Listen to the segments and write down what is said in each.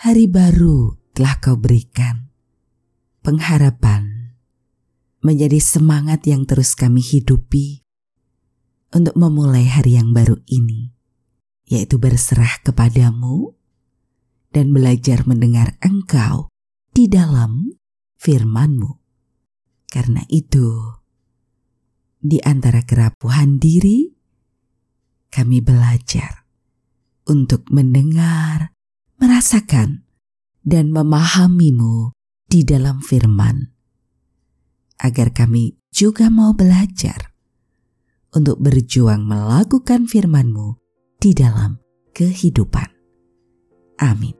hari baru telah kau berikan. Pengharapan menjadi semangat yang terus kami hidupi untuk memulai hari yang baru ini, yaitu berserah kepadamu dan belajar mendengar engkau di dalam firmanmu. Karena itu, di antara kerapuhan diri, kami belajar untuk mendengar merasakan dan memahamimu di dalam firman, agar kami juga mau belajar untuk berjuang melakukan firman-Mu di dalam kehidupan. Amin.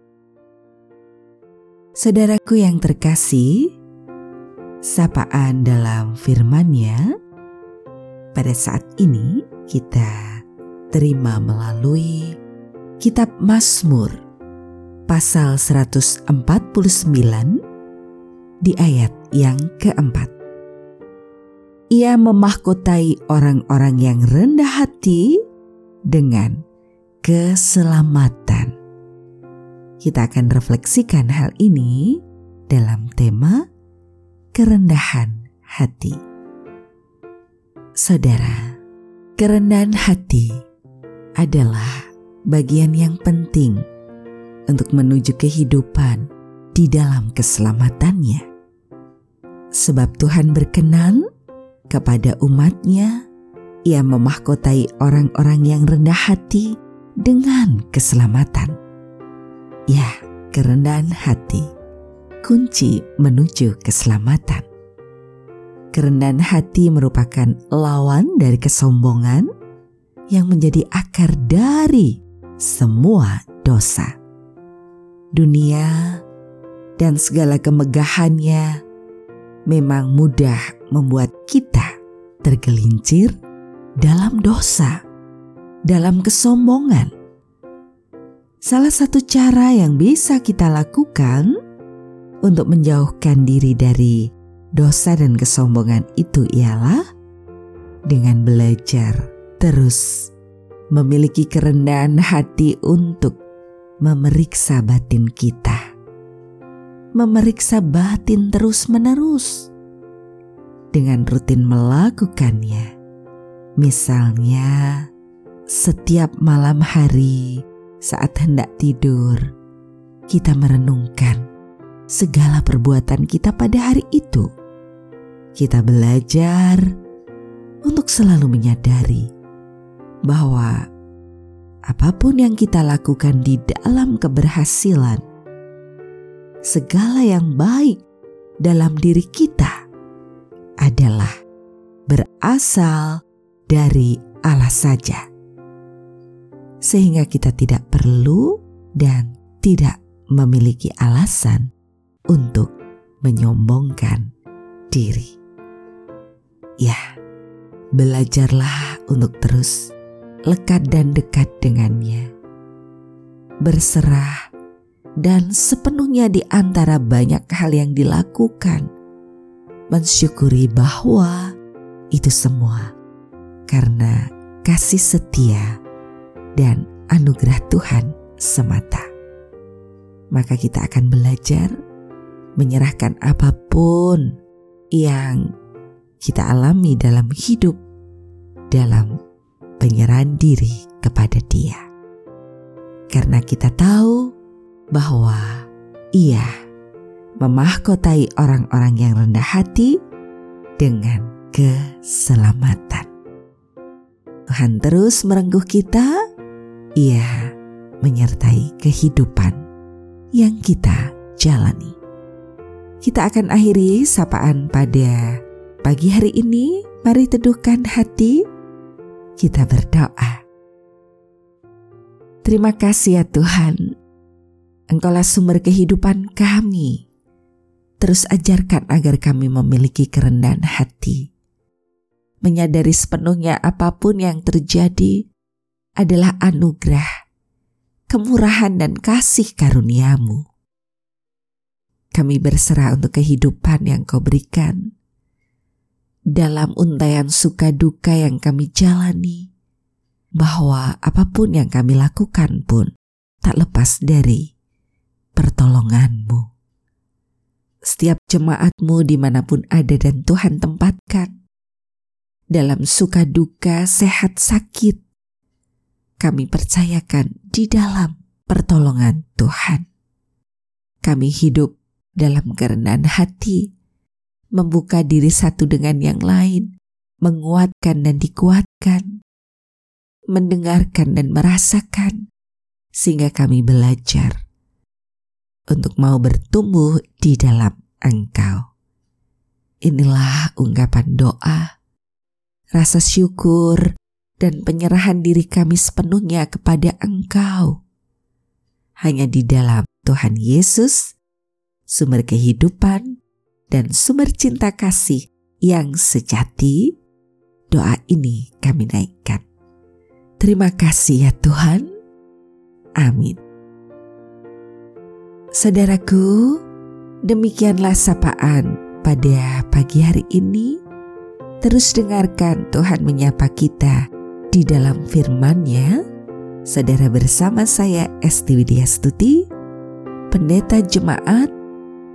Saudaraku yang terkasih, sapaan dalam firman-Nya pada saat ini kita terima melalui kitab Mazmur pasal 149 di ayat yang keempat. Ia memahkotai orang-orang yang rendah hati dengan keselamatan. Kita akan refleksikan hal ini dalam tema kerendahan hati. Saudara, kerendahan hati adalah bagian yang penting untuk menuju kehidupan di dalam keselamatannya. Sebab Tuhan berkenan kepada umatnya, ia memahkotai orang-orang yang rendah hati dengan keselamatan. Ya, kerendahan hati, kunci menuju keselamatan. Kerendahan hati merupakan lawan dari kesombongan yang menjadi akar dari semua dosa dunia, dan segala kemegahannya memang mudah membuat kita tergelincir dalam dosa, dalam kesombongan. Salah satu cara yang bisa kita lakukan untuk menjauhkan diri dari dosa dan kesombongan itu ialah dengan belajar terus memiliki kerendahan hati untuk memeriksa batin kita, memeriksa batin terus-menerus dengan rutin melakukannya. Misalnya, setiap malam hari saat hendak tidur, kita merenungkan segala perbuatan kita pada hari itu. Kita belajar untuk selalu menyadari bahwa apa pun yang kita lakukan di dalam keberhasilan, segala yang baik dalam diri kita adalah berasal dari Allah saja, sehingga kita tidak perlu dan tidak memiliki alasan untuk menyombongkan diri. Ya, belajarlah untuk terus lekat dan dekat dengannya. Berserah dan sepenuhnya di antara banyak hal yang dilakukan, mensyukuri bahwa itu semua karena kasih setia dan anugerah Tuhan semata. Maka kita akan belajar menyerahkan apa pun yang kita alami dalam hidup dalam penyerahan diri kepada Dia, karena kita tahu bahwa Ia memahkotai orang-orang yang rendah hati dengan keselamatan. Tuhan terus merengkuh kita, Ia menyertai kehidupan yang kita jalani. Kita akan akhiri sapaan pada pagi hari ini. Mari teduhkan hati kita berdoa. Terima kasih ya Tuhan, Engkaulah sumber kehidupan kami. Terus ajarkan agar kami memiliki kerendahan hati. Menyadari sepenuhnya apa pun yang terjadi adalah anugerah, kemurahan dan kasih karuniamu. Kami berserah untuk kehidupan yang kau berikan. Dalam untayan suka duka yang kami jalani, bahwa apa pun yang kami lakukan pun tak lepas dari pertolonganmu. Setiap jemaatmu di mana pun ada dan Tuhan tempatkan. Dalam suka duka, sehat sakit, kami percayakan di dalam pertolongan Tuhan. Kami hidup dalam kerendahan hati, membuka diri satu dengan yang lain, menguatkan dan dikuatkan, mendengarkan dan merasakan, sehingga kami belajar untuk mau bertumbuh di dalam Engkau. Inilah ungkapan doa, rasa syukur, dan penyerahan diri kami sepenuhnya kepada Engkau. Hanya di dalam Tuhan Yesus, sumber kehidupan, dan sumber cinta kasih yang sejati, doa ini kami naikkan. Terima kasih ya Tuhan. Amin. Saudaraku, demikianlah sapaan pada pagi hari ini. Terus dengarkan Tuhan menyapa kita di dalam firman-Nya. Saudara bersama saya Esti Widya Stuti, Pendeta Jemaat